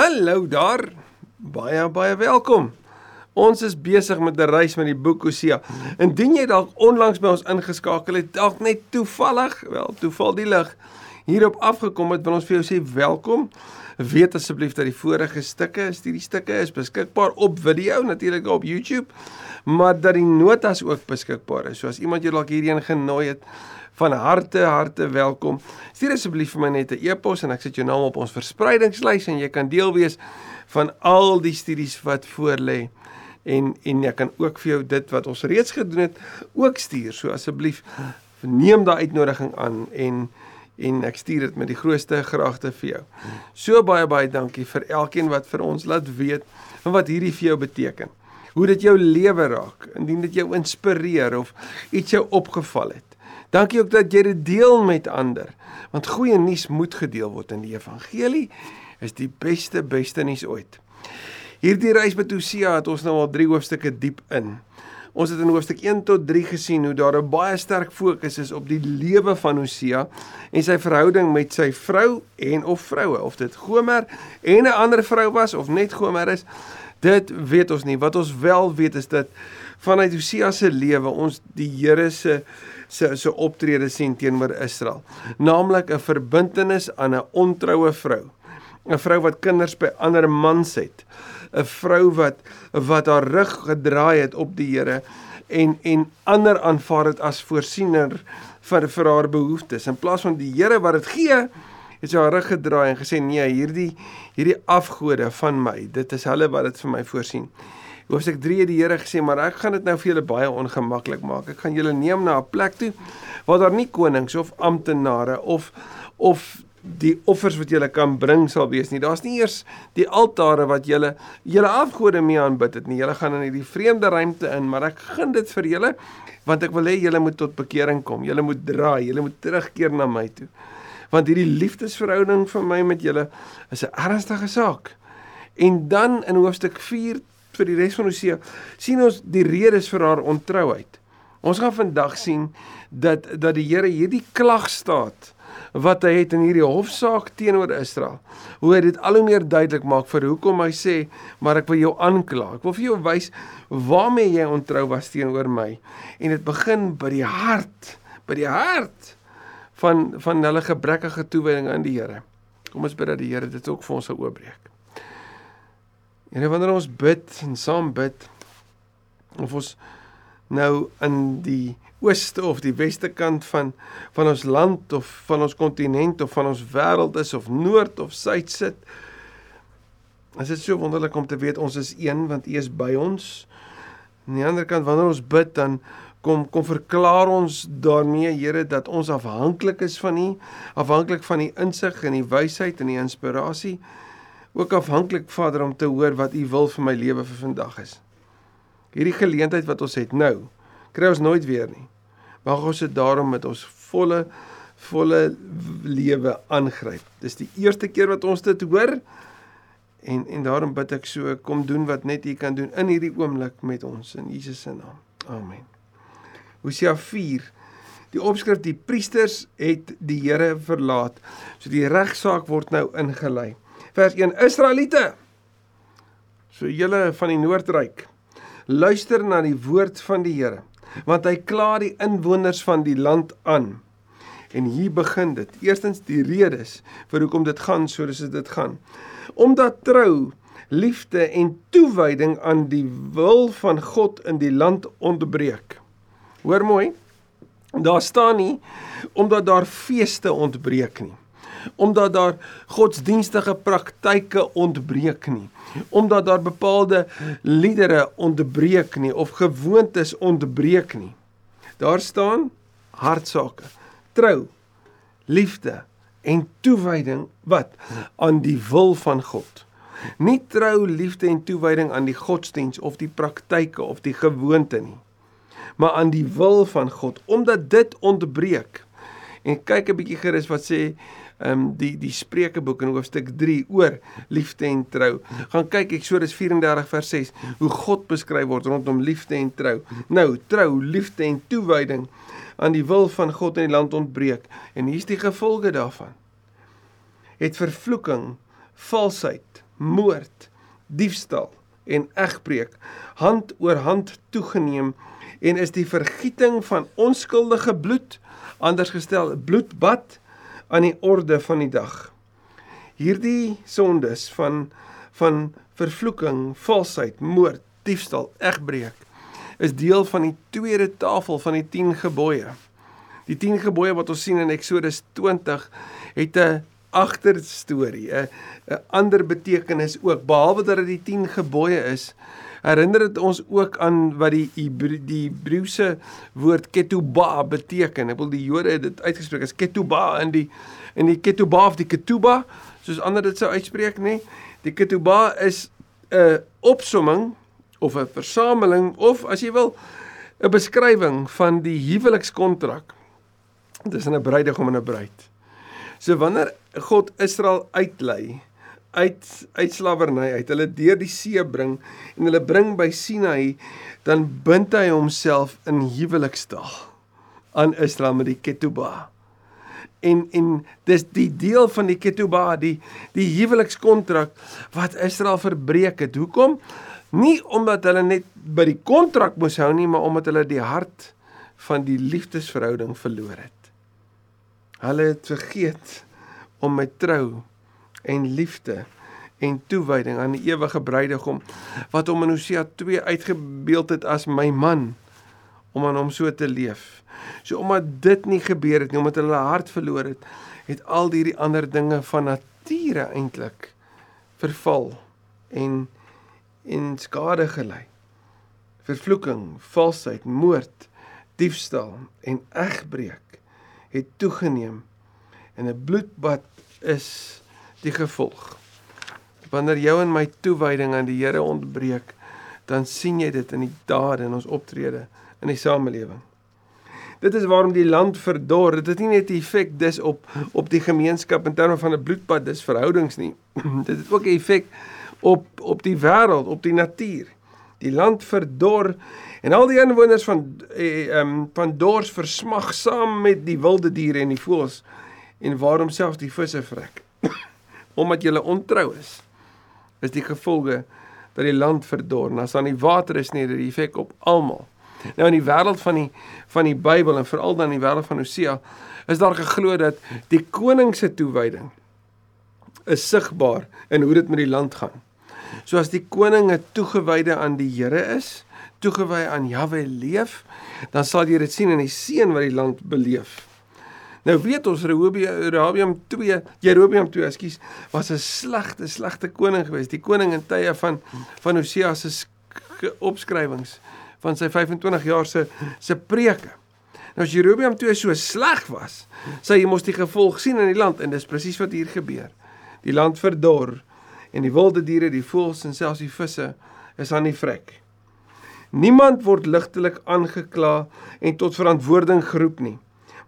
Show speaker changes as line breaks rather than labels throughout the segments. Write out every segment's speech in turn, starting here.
Hallo daar. Baie baie welkom. Ons is besig met 'n reis met die boek Hosea. Indien jy dalk onlangs by ons ingeskakel het, dalk net toevallig, wel, toeval die lig hierop afgekom het, wil ons vir jou sê welkom. Weet asseblief dat die vorige stukke, hierdie stukke is beskikbaar op video, natuurlik op YouTube, maar dat die notas ook beskikbaar is. So as iemand jou dalk hierheen genooi het, van harte harte welkom. Stuur asseblief vir my net 'n e-pos en ek sit jou naam op ons verspreidingslys en jy kan deel wees van al die studies wat voorlê en en ek kan ook vir jou dit wat ons reeds gedoen het ook stuur. So asseblief neem daai uitnodiging aan en en ek stuur dit met die grootste graagte vir jou. So baie baie dankie vir elkeen wat vir ons laat weet wat hierdie vir jou beteken. Hoe dit jou lewe raak, indien dit jou inspireer of iets jou opgeval het. Dankie ook dat jy dit deel met ander. Want goeie nuus moet gedeel word in die evangelie is die beste beste nuus ooit. Hierdie reis met Hosea het ons nou al 3 hoofstukke diep in. Ons het in hoofstuk 1 tot 3 gesien hoe daar 'n baie sterk fokus is op die lewe van Hosea en sy verhouding met sy vrou en of vroue, of dit Gomer en 'n ander vrou was of net Gomer is. Dit weet ons nie. Wat ons wel weet is dat vanuit Hosea se lewe ons die Here se se se optrede sien teenoor Israel. Naamlik 'n verbintenis aan 'n ontroue vrou. 'n Vrou wat kinders by ander mans het. 'n Vrou wat wat haar rug gedraai het op die Here en en ander aanvaar dit as voorsiener vir vir haar behoeftes. In plaas van die Here wat dit gee, het sy haar rug gedraai en gesê nee, hierdie hierdie afgode van my, dit is hulle wat dit vir my voorsien. Hoofstuk 3 het die Here gesê, maar ek gaan dit nou vir julle baie ongemaklik maak. Ek gaan julle neem na 'n plek toe waar daar nie konings of amptenare of of die offers wat julle kan bring sal wees nie. Daar's nie eers die altare wat julle julle afgode mee aanbid het nie. Julle gaan in hierdie vreemde ruimte in, maar ek gun dit vir julle want ek wil hê julle moet tot bekering kom. Julle moet draai, julle moet terugkeer na my toe. Want hierdie liefdesverhouding van my met julle is 'n ernstige saak. En dan in hoofstuk 4 vir die res van Hosea sien ons die redes vir haar ontrouheid. Ons gaan vandag sien dat dat die Here hierdie klag staat wat hy het in hierdie hofsaak teenoor Israel. Hoe hy dit al hoe meer duidelik maak vir hoekom hy sê, maar ek wil jou aankla. Ek wil vir jou wys waarmee jy ontrou was teenoor my. En dit begin by die hart, by die hart van van hulle gebrekkige toewyding aan die Here. Kom ons bid dat die Here dit ook vir ons sal oopbreek. En wanneer ons bid en saam bid of ons nou in die ooste of die weste kant van van ons land of van ons kontinent of van ons wêreld is of noord of suid sit. Dit is so wonderlik om te weet ons is een want U is by ons. Aan die ander kant wanneer ons bid dan kom kom verklaar ons daarmee Here dat ons afhanklik is van U, afhanklik van U insig en die wysheid en die inspirasie ook afhanklik Vader om te hoor wat U wil vir my lewe vir vandag is. Hierdie geleentheid wat ons het nou, kry ons nooit weer nie. Mag ons dit daarom met ons volle volle lewe aangryp. Dis die eerste keer wat ons dit hoor en en daarom bid ek so kom doen wat net U kan doen in hierdie oomblik met ons in Jesus se naam. Amen. Hosea 4 Die opskrif die priesters het die Here verlaat. So die regsaak word nou ingelei vers 1 Israeliete. So julle van die noordryk luister na die woord van die Here want hy kla die inwoners van die land aan. En hier begin dit. Eerstens die redes vir hoekom dit gaan soos dit gaan. Omdat trou liefde en toewyding aan die wil van God in die land ontbreek. Hoor mooi. Daar staan nie omdat daar feeste ontbreek nie omdat daar godsdienstige praktyke ontbreek nie omdat daar bepaalde liedere ontbreek nie of gewoontes ontbreek nie. Daar staan hartsake trou liefde en toewyding wat aan die wil van God. Nie trou liefde en toewyding aan die godsdiens of die praktyke of die gewoonte nie maar aan die wil van God. Omdat dit ontbreek en kyk 'n bietjie gerus wat sê um, die die Spreukeboek in hoofstuk 3 oor liefde en trou. Gaan kyk Eksodus 34 vers 6 hoe God beskryf word rondom liefde en trou. Nou, trou, liefde en toewyding aan die wil van God in die land ontbreek en hier's die gevolge daarvan. Het vervloeking, valsheid, moord, diefstal en egbreek hand oor hand toegeneem en is die vergieting van onskuldige bloed anders gestel bloedbad aan die orde van die dag. Hierdie sondes van van vervloeking, valsheid, moord, diefstal, egbreek is deel van die tweede tafel van die 10 gebooie. Die 10 gebooie wat ons sien in Eksodus 20 het 'n agterstorie, 'n 'n ander betekenis ook. Behalwe dat dit die 10 gebooie is, herinner dit ons ook aan wat die Hebreë die Hebreëse woord ketubah beteken. Ek wil die Jode het dit uitgespreek as ketubah in die in die ketubah of die ketuba, soos ander dit sou uitspreek, nê? Die ketubah is 'n opsomming of 'n versameling of as jy wil 'n beskrywing van die huwelikskontrak tussen 'n bruidegom en 'n bruid. So wanneer God Israel uitlei uit uit slawerny uit, hulle deur die see bring en hulle bring by Sinai, dan bind hy homself in huwelikstaal aan Israel met die ketubah. En en dis die deel van die ketubah, die die huwelikskontrak wat Israel verbreek het. Hoekom? Nie omdat hulle net by die kontrak moes hou nie, maar omdat hulle die hart van die liefdesverhouding verloor het. Hulle het vergeet om met trou en liefde en toewyding aan die ewige bruidegom wat hom in Hosea 2 uitgebeeld het as my man om aan hom so te leef. So omdat dit nie gebeur het nie, omdat hulle hart verloor het, het al hierdie ander dinge van nature eintlik verval en en skade gelei. Vervloeking, valsheid, moord, diefstal en egbreek het toegeneem en 'n bloedbad is die gevolg. Wanneer jou en my toewyding aan die Here ontbreek, dan sien jy dit in die dade en ons optrede in die samelewing. Dit is waarom die land verdor. Dit het nie net 'n effek dis op op die gemeenskap in terme van 'n bloedbad, dis verhoudings nie. dit het ook 'n effek op op die wêreld, op die natuur. Die land verdor en al die inwoners van eh, ehm um, van dors versmag saam met die wilde diere en die voëls en waarom selfs die visse vrek. Omdat jy ontrou is, is die gevolge dat die land verdor. En as dan die water is nie, dit effek op almal. Nou in die wêreld van die van die Bybel en veral dan in die wêreld van Hosea is daar geglo dat die koning se toewyding is sigbaar in hoe dit met die land gaan. So as die koning 'n toegewyde aan die Here is, toegewy aan Jahwe leef, dan sal jy dit sien in die seën wat die land beleef. Nou weet ons Rehoboam 2, Jerobeam 2, ekskuus, was 'n slegte slegte koning geweest. Die koning in tye van van Hosea se opskrywings van sy 25 jaar se se preke. Nou as Jerobeam 2 so sleg was, sê jy mos die gevolg sien in die land en dis presies wat hier gebeur. Die land verdor en die wilde diere, die voëls en selfs die visse is aan die vrek. Niemand word ligtelik aangekla en tot verantwoording geroep nie.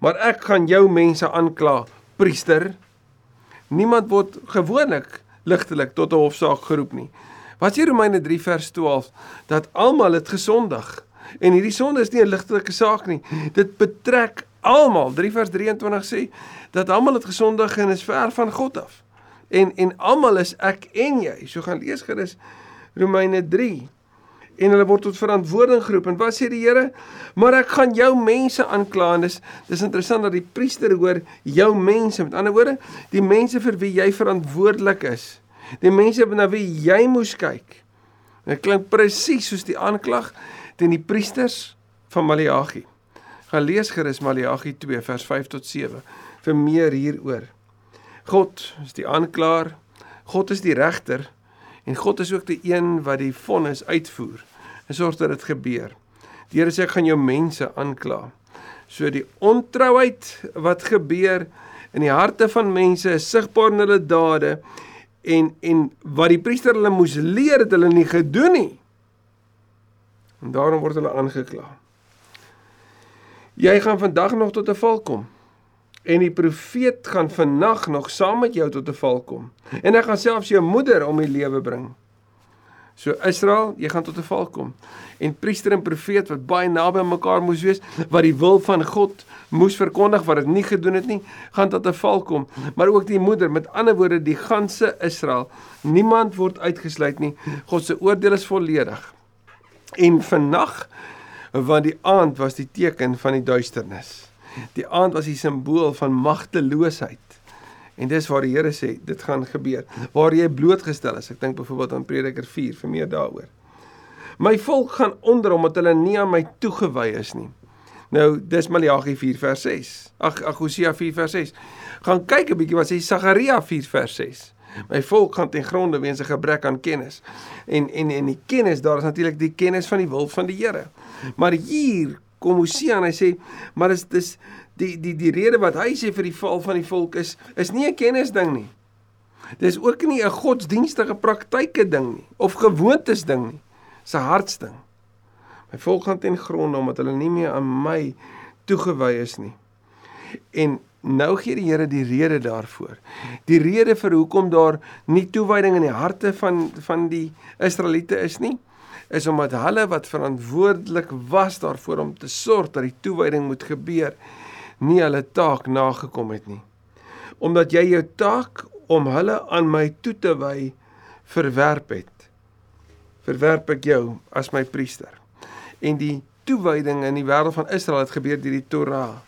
Maar ek gaan jou mense aankla, priester. Niemand word gewoonlik ligtelik tot 'n hofsaak geroep nie. Wat sê Romeine 3 vers 12 dat almal het gesondig en hierdie sonde is nie 'n ligtelike saak nie. Dit betrek almal. 3 vers 23 sê dat almal het gesondig en is ver van God af en en almal is ek en jy. So gaan lees gerus Romeine 3. En hulle word tot verantwoording geroep. En wat sê die Here? Maar ek gaan jou mense aankla. Dis dis interessant dat die priester hoor jou mense. Met ander woorde, die mense vir wie jy verantwoordelik is. Die mense na wie jy moes kyk. Dit klink presies soos die aanklag teen die priesters van Maleagi. Gaan lees gerus Maleagi 2 vers 5 tot 7 vir meer hieroor. God is die aanklaer, God is die regter en God is ook die een wat die vonnis uitvoer en sorg dat dit gebeur. Die Here sê ek gaan jou mense aankla. So die ontrouheid wat gebeur in die harte van mense is sigbaar in hulle dade en en wat die priester hulle moes leer het hulle nie gedoen nie. En daarom word hulle aangekla. Jy gaan vandag nog tot 'n val kom. En die profeet gaan vannag nog saam met jou tot 'n val kom. En hy gaan selfs jou moeder om die lewe bring. So Israel, jy gaan tot 'n val kom. En priester en profeet wat baie naby aan mekaar moes wees, wat die wil van God moes verkondig wat dit nie gedoen het nie, gaan tot 'n val kom. Maar ook die moeder, met ander woorde die ganse Israel, niemand word uitgesluit nie. God se oordeel is volledig. En vannag want die aand was die teken van die duisternis. Die aand was die simbool van magteloosheid. En dis waar die Here sê dit gaan gebeur. Waar jy blootgestel is. Ek dink byvoorbeeld aan Prediker 4 vir meer daaroor. My volk gaan onder omdat hulle nie aan my toegewy is nie. Nou, dis Maleagi 4 vers 6. Ag, ag Hosea 4 vers 6. Gaan kyk 'n bietjie wat sê Sagaria 4 vers 6. My volk gaan ten gronde weens 'n gebrek aan kennis. En en en die kennis, daar is natuurlik die kennis van die wil van die Here. Maar hier kom Hosea en hy sê, maar is dis die die die rede wat hy sê vir die val van die volk is is nie 'n kennis ding nie. Dis ook nie 'n godsdienstige praktyke ding nie of gewoontes ding nie. Dis 'n hartsding. My volk gaan ten gronde omdat hulle nie meer aan my toegewy is nie. En nou gee die Here die rede daarvoor. Die rede vir hoekom daar nie toewyding in die harte van van die Israeliete is nie, is omdat hulle wat verantwoordelik was daarvoor om te sorg dat die toewyding moet gebeur, nie hulle taak nagekom het nie. Omdat jy jou taak om hulle aan my toe te wy verwerp het, verwerp ek jou as my priester. En die toewyding in die wêreld van Israel het gebeur deur die Torah,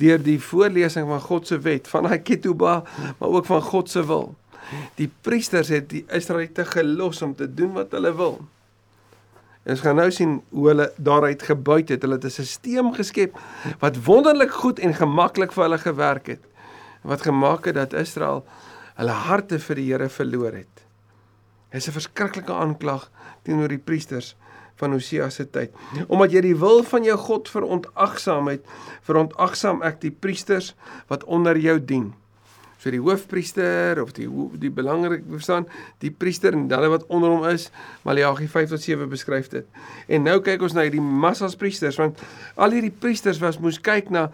deur die voorlesing van God se wet, van hy ketubah, maar ook van God se wil. Die priesters het die Israeliete gelos om te doen wat hulle wil. En ons gaan nou sien hoe hulle daaruit gebuit het. Hulle het 'n stelsel geskep wat wonderlik goed en gemaklik vir hulle gewerk het. Wat gemaak het dat Israel hulle harte vir die Here verloor het. Dit is 'n verskriklike aanklag teenoor die priesters van Hosea se tyd. Omdat jy die wil van jou God verontagsaam het, verontagsaam ek die priesters wat onder jou dien so die hoofpriester of die die belangrik verstaan die priester en dan wat onder hom is Maleagi 5 tot 7 beskryf dit. En nou kyk ons na hierdie massas priesters want al hierdie priesters was moes kyk na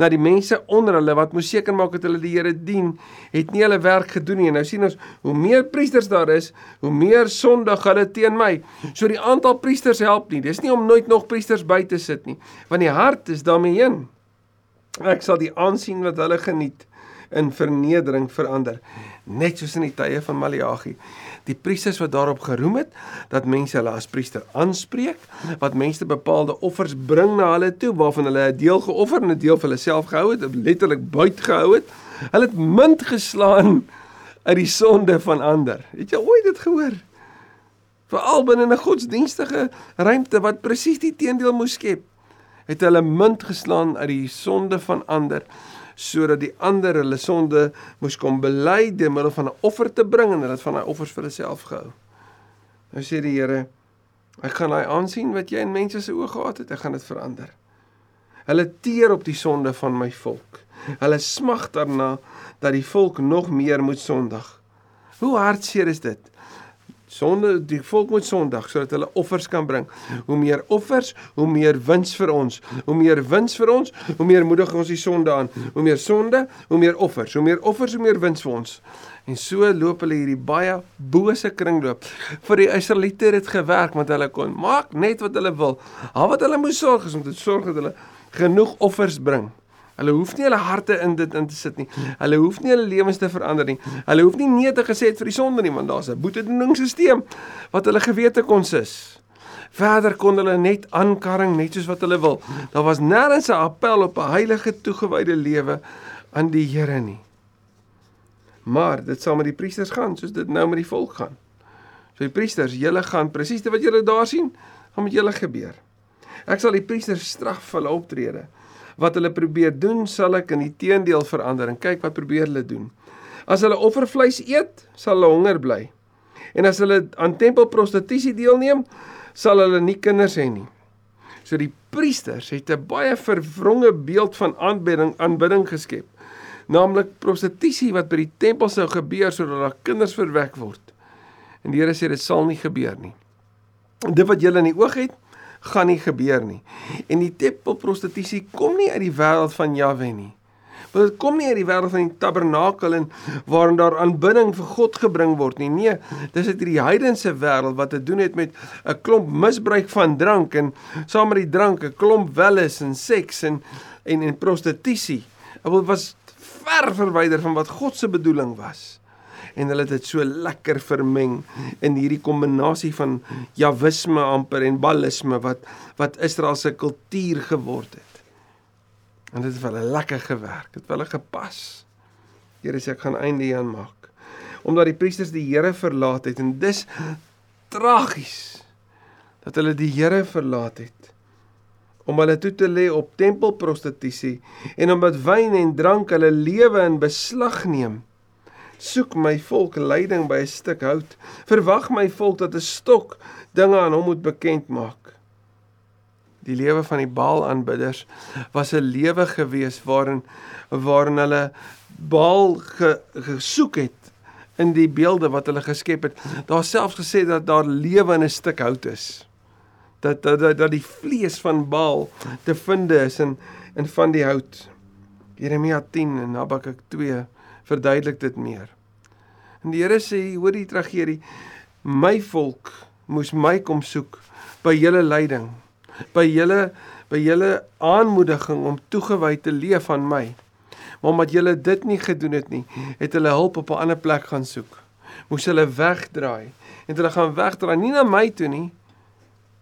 na die mense onder hulle wat moes seker maak dat hulle die Here dien, het nie hulle werk gedoen nie. En nou sien ons hoe meer priesters daar is, hoe meer sondig hulle teen my. So die aantal priesters help nie. Dis nie om nooit nog priesters by te sit nie, want die hart is daarmee heen. Ek sal die aansien wat hulle geniet in vernedering verander. Net soos in die tye van Maleagi. Die priesters wat daarop geroem het dat mense hulle as priester aanspreek wat mense bepaalde offers bring na hulle toe waarvan hulle 'n deel geoffer en 'n deel vir hulle self gehou het letterlik buit gehou het. Hulle het munt geslaan uit die sonde van ander. Het jy ooit dit gehoor? Veral binne 'n godsdienstige ruimte wat presies die teendeel moes skep het hulle munt geslaan uit die sonde van ander sodat die ander hulle sonde moes kom bely deur middel van 'n offer te bring en hulle het van daai offers vir hulle self gehou. Nou sê die Here, ek gaan daai aansien wat jy in mense se oë gehad het, ek gaan dit verander. Hulle teer op die sonde van my volk. Hulle smag daarna dat die volk nog meer moet sondig. Hoe hartseer is dit? Sonde die volk moet sondig sodat hulle offers kan bring. Hoe meer offers, hoe meer wins vir ons. Hoe meer wins vir ons, hoe meer moedig ons die sonde aan. Hoe meer sonde, hoe meer offers. Hoe meer offers, hoe meer wins vir ons. En so loop hulle hierdie baie bose kringloop. Vir die Israeliete het dit gewerk want hulle kon maak net wat hulle wil. Al wat hulle moes sorg is om te sorg dat hulle genoeg offers bring. Hulle hoef nie hulle harte in dit in te sit nie. Hulle hoef nie hulle lewens te verander nie. Hulle hoef nie nee te gesê het vir die sonde nie, want daar's 'n boetedoeningssisteem wat hulle gewete kon sis. Verder kon hulle net aankarring net soos wat hulle wil. Daar was nêrens 'n appel op 'n heilige toegewyde lewe aan die Here nie. Maar dit sal met die priesters gaan soos dit nou met die volk gaan. So die priesters, julle gaan presies wat julle daar sien, gaan met julle gebeur. Ek sal die priesters straf vir hulle optrede wat hulle probeer doen, sal ek in die teendeel verander en kyk wat probeer hulle doen. As hulle offervleis eet, sal hulle honger bly. En as hulle aan tempelprostitusie deelneem, sal hulle nie kinders hê nie. So die priesters het 'n baie vervronge beeld van aanbidding aanbidding geskep. Naamlik prostitusie wat by die tempel sou gebeur sodat daar kinders verwek word. En die Here sê dit sal nie gebeur nie. Dit wat julle in die oog het, gaan nie gebeur nie. En die tempelprostitusie kom nie uit die wêreld van Jahwe nie. Want dit kom nie uit die wêreld van die tabernakel en waarin daar aanbidding vir God gebring word nie. Nee, dis uit hierdie heidense wêreld wat te doen het met 'n klomp misbruik van drank en saam met die drank 'n klomp welles en seks en en en prostitusie. Dit was ver verwyder van wat God se bedoeling was en hulle het dit so lekker vermeng in hierdie kombinasie van jawisme amper en ballisme wat wat Israel se kultuur geword het. En dit het vir hulle lekker gewerk. Dit het hulle gepas. Here sê ek gaan einde hieraan maak. Omdat die priesters die Here verlaat het en dis tragies dat hulle die Here verlaat het om hulle toe te lê op tempelprostitusie en omdat wyn en drank hulle lewe in beslag neem Soek my volk leiding by 'n stuk hout. Verwag my volk dat 'n stok dinge aan hom moet bekend maak. Die lewe van die Baal-aanbidders was 'n lewe gewees waarin waarin hulle Baal ge, gesoek het in die beelde wat hulle geskep het. Daar selfs gesê dat daar lewe in 'n stuk hout is. Dat dat dat, dat die vlees van Baal te vind is in in van die hout. Jeremia 10 en Habakuk 2 verduidelik dit meer. En die Here sê, hoor die tragedie, my volk moes my kom soek by julle leiding, by julle by julle aanmoediging om toegewy te leef aan my. Maar omdat julle dit nie gedoen het nie, het hulle hulp op 'n ander plek gaan soek. Moes hulle wegdraai en hulle gaan wegdraai nie na my toe nie,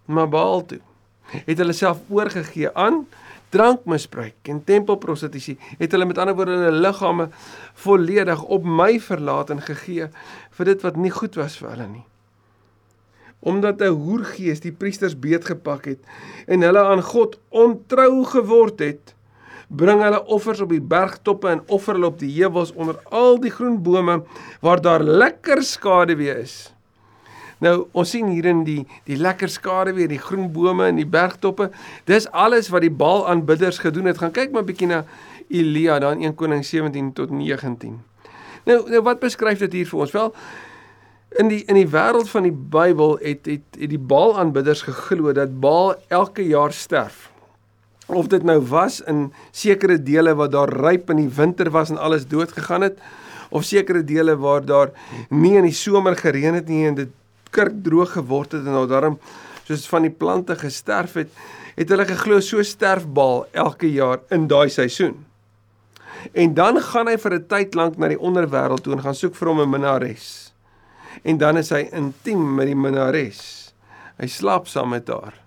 maar Baal toe. Het hulle self oorgegee aan drankmisbruik en tempelprostitusie het hulle met ander woorde hulle liggame volledig op my verlaat en gegee vir dit wat nie goed was vir hulle nie. Omdat 'n hoergees die priesters beetgepak het en hulle aan God ontrou geword het, bring hulle offers op die bergtoppe en offer hulle op die heuwels onder al die groen bome waar daar lekker skaduwee is. Nou ons sien hier in die die lekker skade weer die groen bome en die bergtoppe. Dis alles wat die Baal aanbidders gedoen het. Gaan kyk maar 'n bietjie na Elia dan 1 Koning 17 tot 19. Nou nou wat beskryf dit hier vir ons? Wel in die in die wêreld van die Bybel het het het die Baal aanbidders geglo dat Baal elke jaar sterf. Of dit nou was in sekere dele wat daar ryp in die winter was en alles dood gegaan het of sekere dele waar daar nie in die somer gereën het nie en dit kurk droog geword het en nou daarom soos van die plante gesterf het, het hulle geglo so sterfbaal elke jaar in daai seisoen. En dan gaan hy vir 'n tyd lank na die onderwêreld toe en gaan soek vir hom 'n minnares. En dan is hy intiem met die minnares. Hy slaap saam met haar.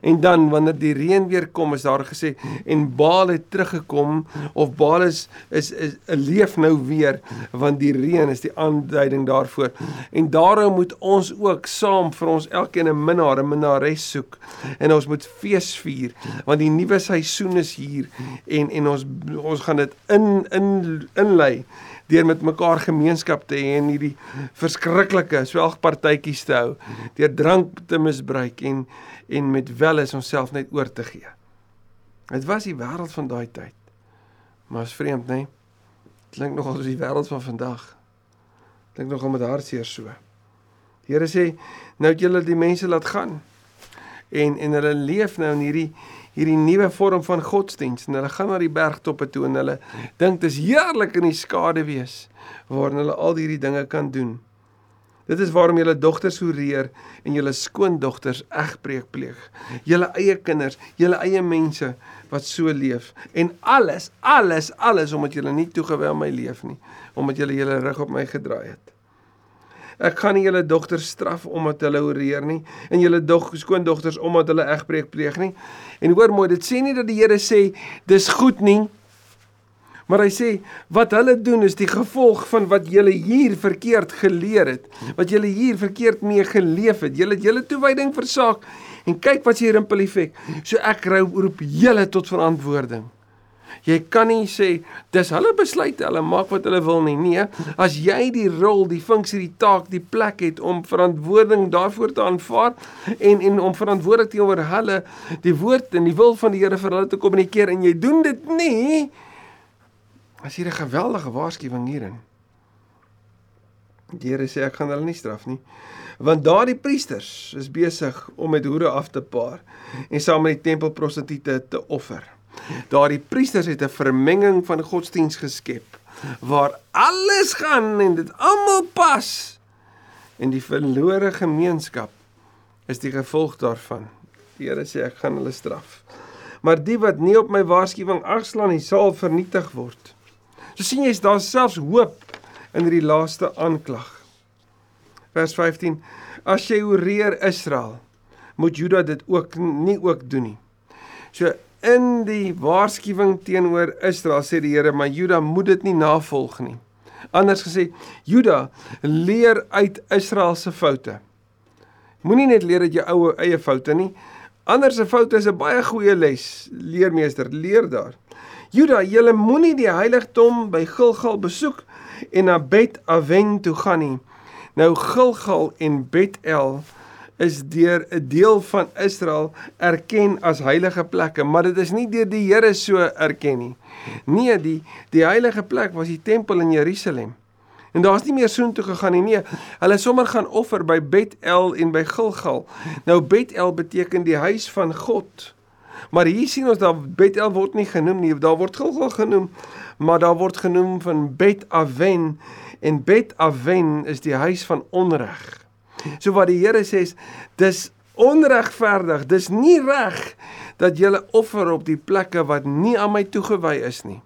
En dan wanneer die reën weer kom, is daar gesê en Baal het teruggekom of Baal is is is 'n leef nou weer want die reën is die aanduiding daarvoor. En daarom moet ons ook saam vir ons elkeen 'n minnaar, 'n minnares soek. En ons moet fees vier want die nuwe seisoen is hier en en ons ons gaan dit in in inlei deur met mekaar gemeenskap te hê en hierdie verskriklike swelgpartytjies te hou, deur drank te misbruik en en met wel is onsself net oor te gee. Dit was die wêreld van daai tyd. Maar is vreemd, né? Nee? Klink nogal soos die wêreld van vandag. Klink nogal met hartseer so. Die Here sê, nou het julle die mense laat gaan. En en hulle leef nou in hierdie hierdie nuwe vorm van godsdiens en hulle gaan na die bergtoppe toe en hulle dink dis heerlik in die skade wees waarin hulle al hierdie dinge kan doen. Dit is waarom julle dogters hoereer en julle skoondogters egbreek pleeg. Julle eie kinders, julle eie mense wat so leef en alles, alles, alles omdat julle nie toegewy aan my leef nie, omdat julle julle rug op my gedraai het. Ek gaan nie julle dogters straf omdat hulle hoereer nie en julle dog skoondogters omdat hulle egbreek pleeg nie. En hoor mooi, dit sê nie dat die Here sê dis goed nie. Maar hy sê wat hulle doen is die gevolg van wat julle hier verkeerd geleer het, wat julle hier verkeerd mee geleef het. Julle het julle toewyding versaak en kyk wat hier in Pelifek. So ek roep julle tot verantwoording. Jy kan nie sê dis hulle besluit, hulle maak wat hulle wil nie. Nee, as jy die rol, die funksie, die taak, die plek het om verantwoording daarvoor te aanvaar en en om verantwoordelik teenoor hulle die woord en die wil van die Here vir hulle te kommunikeer en jy doen dit nie, As hier 'n geweldige waarskuwing hierin. Die Here sê ek gaan hulle nie straf nie, want daardie priesters is besig om met hoere af te paar en saam met die tempelprostituie te offer. Daardie priesters het 'n vermenging van godsdiens geskep waar alles gaan en dit almal pas. En die verlore gemeenskap is die gevolg daarvan. Die Here sê ek gaan hulle straf. Maar die wat nie op my waarskuwing agslaan nie, sal vernietig word. So sien jy, daar's selfs hoop in hierdie laaste aanklag. Vers 15: As jy oreer Israel, moet Juda dit ook nie ook doen nie. So in die waarskuwing teenoor Israel sê die Here, maar Juda moet dit nie navolg nie. Anders gesê, Juda leer uit Israel se foute. Moenie net leer uit jou ou eie foute nie. Ander se foute is 'n baie goeie les. Leermeester, leer daar. Juda, julle moenie die heiligdom by Gilgal besoek en na Bet Aven toe gaan nie. Nou Gilgal en Betel is deur 'n deel van Israel erken as heilige plekke, maar dit is nie deur die Here so erken nie. Nee, die die heilige plek was die tempel in Jerusalem. En daar's nie meer soontoe gegaan nie. Nee, hulle sommer gaan offer by Betel en by Gilgal. Nou Betel beteken die huis van God. Maar hier sien ons dat Betel word nie genoem nie. Daar word Gilgal genoem, maar daar word genoem van Bet Aven en Bet Aven is die huis van onreg. So wat die Here sê is dis onregverdig. Dis nie reg dat jy offer op die plekke wat nie aan my toegewy is nie.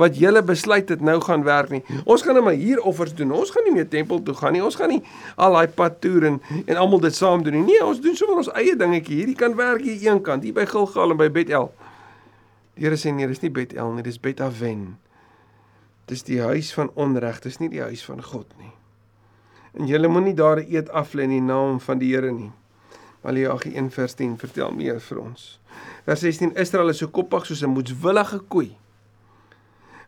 Wat jy besluit het nou gaan werk nie. Ons gaan net maar hier offers doen. Ons gaan nie meer tempel toe gaan nie. Ons gaan nie al daai pad toer en en almal dit saam doen nie. Nee, ons doen sommer ons eie dingetjie. Hierdie kan werk hier een kant, hier by Gilgal en by Betel. Die Here sê nee, dis nie Betel nie, dis Betaven. Dis die huis van onreg, dis nie die huis van God nie en julle moenie daar eet aflê in die naam van die Here nie. Maleagi 1 vers 10 vertel meer vir ons. Vers 16 Israel is so koppig soos 'n moedswillige koei.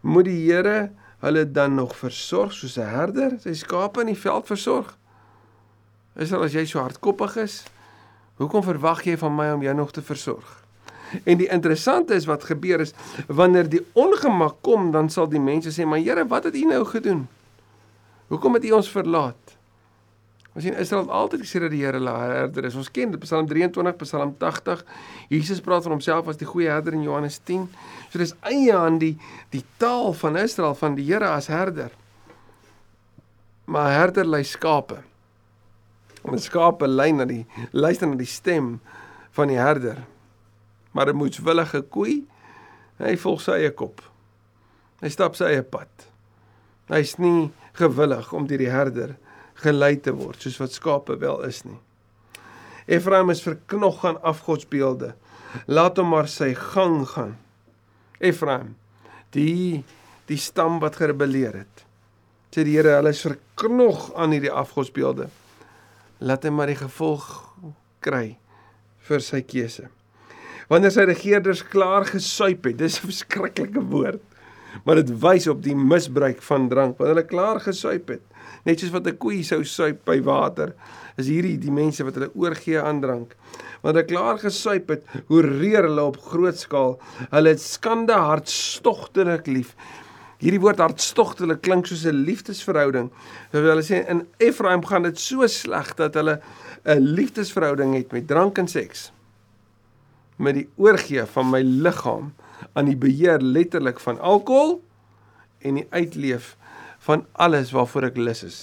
Moet die Here hulle dan nog versorg soos 'n herder sy skape in die veld versorg? Israel as jy so hardkoppig is, hoekom verwag jy van my om jou nog te versorg? En die interessante is wat gebeur is wanneer die ongemak kom, dan sal die mense sê, "Maar Here, wat het U nou gedoen? Hoekom het U ons verlaat?" Ons sien Israel altyd gesê dat die Here hulle herder is. Ons ken Psalm 23, Psalm 80. Jesus praat van homself as die goeie herder in Johannes 10. So dis eie aan die die taal van Israel van die Here as herder. Maar herder lei skape. En skape lei na die luister na die stem van die herder. Maar 'n moedswillige koei, hy volg sy eie kop. Hy stap sy eie pad. Hy's nie gewillig om deur die herder gelei te word soos wat skape wel is nie. Efraim is verknog aan afgodsbeelde. Laat hom maar sy gang gaan. Efraim, die die stam wat gerebelleer het. Sê die Here, hulle is verknog aan hierdie afgodsbeelde. Laat hy maar die gevolg kry vir sy keuse. Wanneer sy regerders klaar gesuip het, dis 'n verskriklike woord. Maar dit wys op die misbruik van drank. Wanneer hulle klaar gesuip het, net soos wat 'n koei sou suip by water, is hierdie die mense wat hulle oorgee aan drank. Want hulle klaar gesuip het, hoe reer hulle op groot skaal. Hulle het skande hartstogtelik lief. Hierdie woord hartstogtelik klink soos 'n liefdesverhouding. Hulle sê in Efraim gaan dit so sleg dat hulle 'n liefdesverhouding het met drank en seks. Met die oorgee van my liggaam aan die beheer letterlik van alkohol en die uitleef van alles waarvoor ek lus is.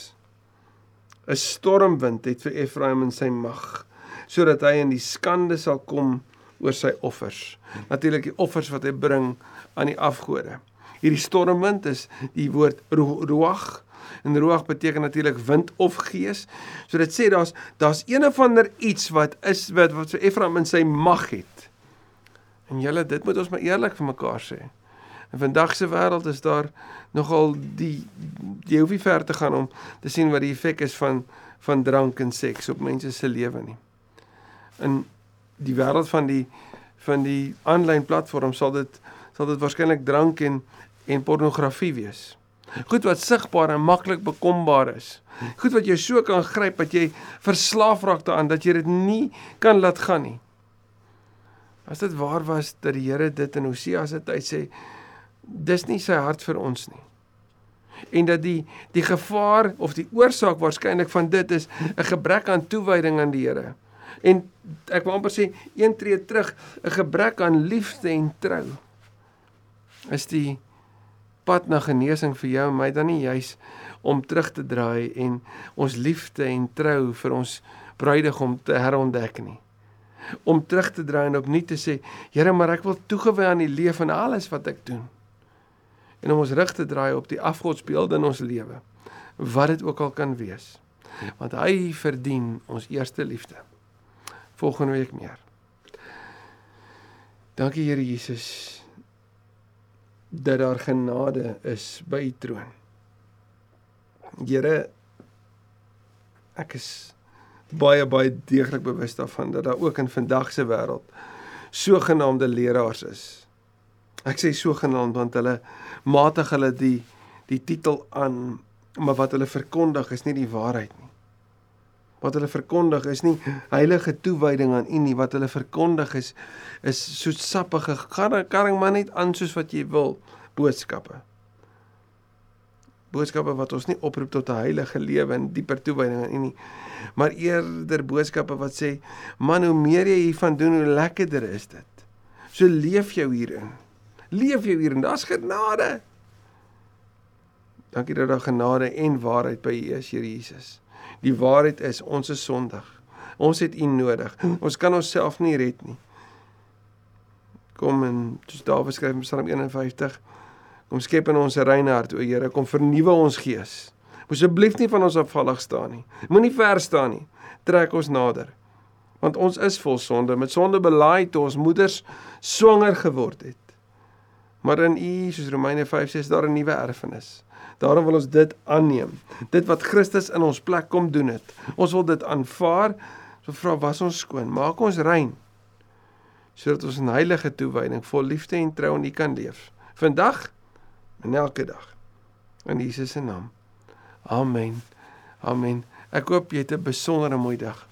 'n Stormwind het vir Efraim in sy mag sodat hy in die skande sal kom oor sy offers. Natuurlik die offers wat hy bring aan die afgode. Hierdie stormwind is die woord ruach en ruach beteken natuurlik wind of gees. So dit sê daar's daar's een of ander iets wat is wat wat vir Efraim in sy mag het. En julle dit moet ons maar eerlik vir mekaar sê. In vandag se wêreld is daar nogal die jy hoef nie ver te gaan om te sien wat die effek is van van drank en seks op mense se lewe nie. In die wêreld van die van die aanlyn platform sal dit sal dit waarskynlik drank en en pornografie wees. Goed wat sigbaar en maklik bekombaar is. Goed wat jou so kan gryp dat jy verslaaf raak daaraan dat jy dit nie kan laat gaan nie. As dit waar was dat die Here dit in Hosea se tyd sê, dis nie sy hart vir ons nie. En dat die die gevaar of die oorsaak waarskynlik van dit is 'n gebrek aan toewyding aan die Here. En ek wil amper sê een tree terug, 'n gebrek aan liefde en trou. is die pad na genesing vir jou en my dan nie juis om terug te draai en ons liefde en trou vir ons bruidegom te herontdek nie. Om terug te draai en opnuut te sê, Here, maar ek wil toegewy aan die lewe en alles wat ek doen. En om ons rug te draai op die afgodsbeelde in ons lewe, wat dit ook al kan wees. Want hy verdien ons eerste liefde. Volgende week meer. Dankie Here Jesus dat daar genade is by u troon. Here ek is baie baie deeglik bewus daarvan dat daar ook in vandag se wêreld sogenaamde leraars is. Ek sê sogenaamd want hulle matig hulle die die titel aan maar wat hulle verkondig is nie die waarheid nie. Wat hulle verkondig is nie heilige toewyding aan U nie. Wat hulle verkondig is is soos sappige karring maar net aan soos wat jy wil boodskappe boodskappe wat ons nie oproep tot 'n heilige lewe en dieper toewyding aan U nie maar eerder boodskappe wat sê man hoe meer jy hiervan doen hoe lekkerder is dit so leef jou hierin leef jou hierin daar's genade dankie dat daar genade en waarheid by U is Here Jesus Die waarheid is ons is sondig. Ons het U nodig. Ons kan onsself nie red nie. Kom en soos Dawid skryf in Psalm 51, kom skep in ons 'n reine hart, o Here, kom vernuwe ons gees. Moes asseblief nie van ons afvallig staan nie. Moenie ver staan nie. Trek ons nader. Want ons is vol sonde, met sonde belaai toe ons moeders swanger geword het. Maar in U, soos Romeine 5 sê, is daar 'n nuwe erfenis. Daarom wil ons dit aanneem. Dit wat Christus in ons plek kom doen het. Ons wil dit aanvaar. So vra was ons skoon, maak ons rein. Sodat ons in heilige toewyding vol liefde en trou aan U kan leef. Vandag en elke dag. In Jesus se naam. Amen. Amen. Ek hoop jy het 'n besondere mooi dag.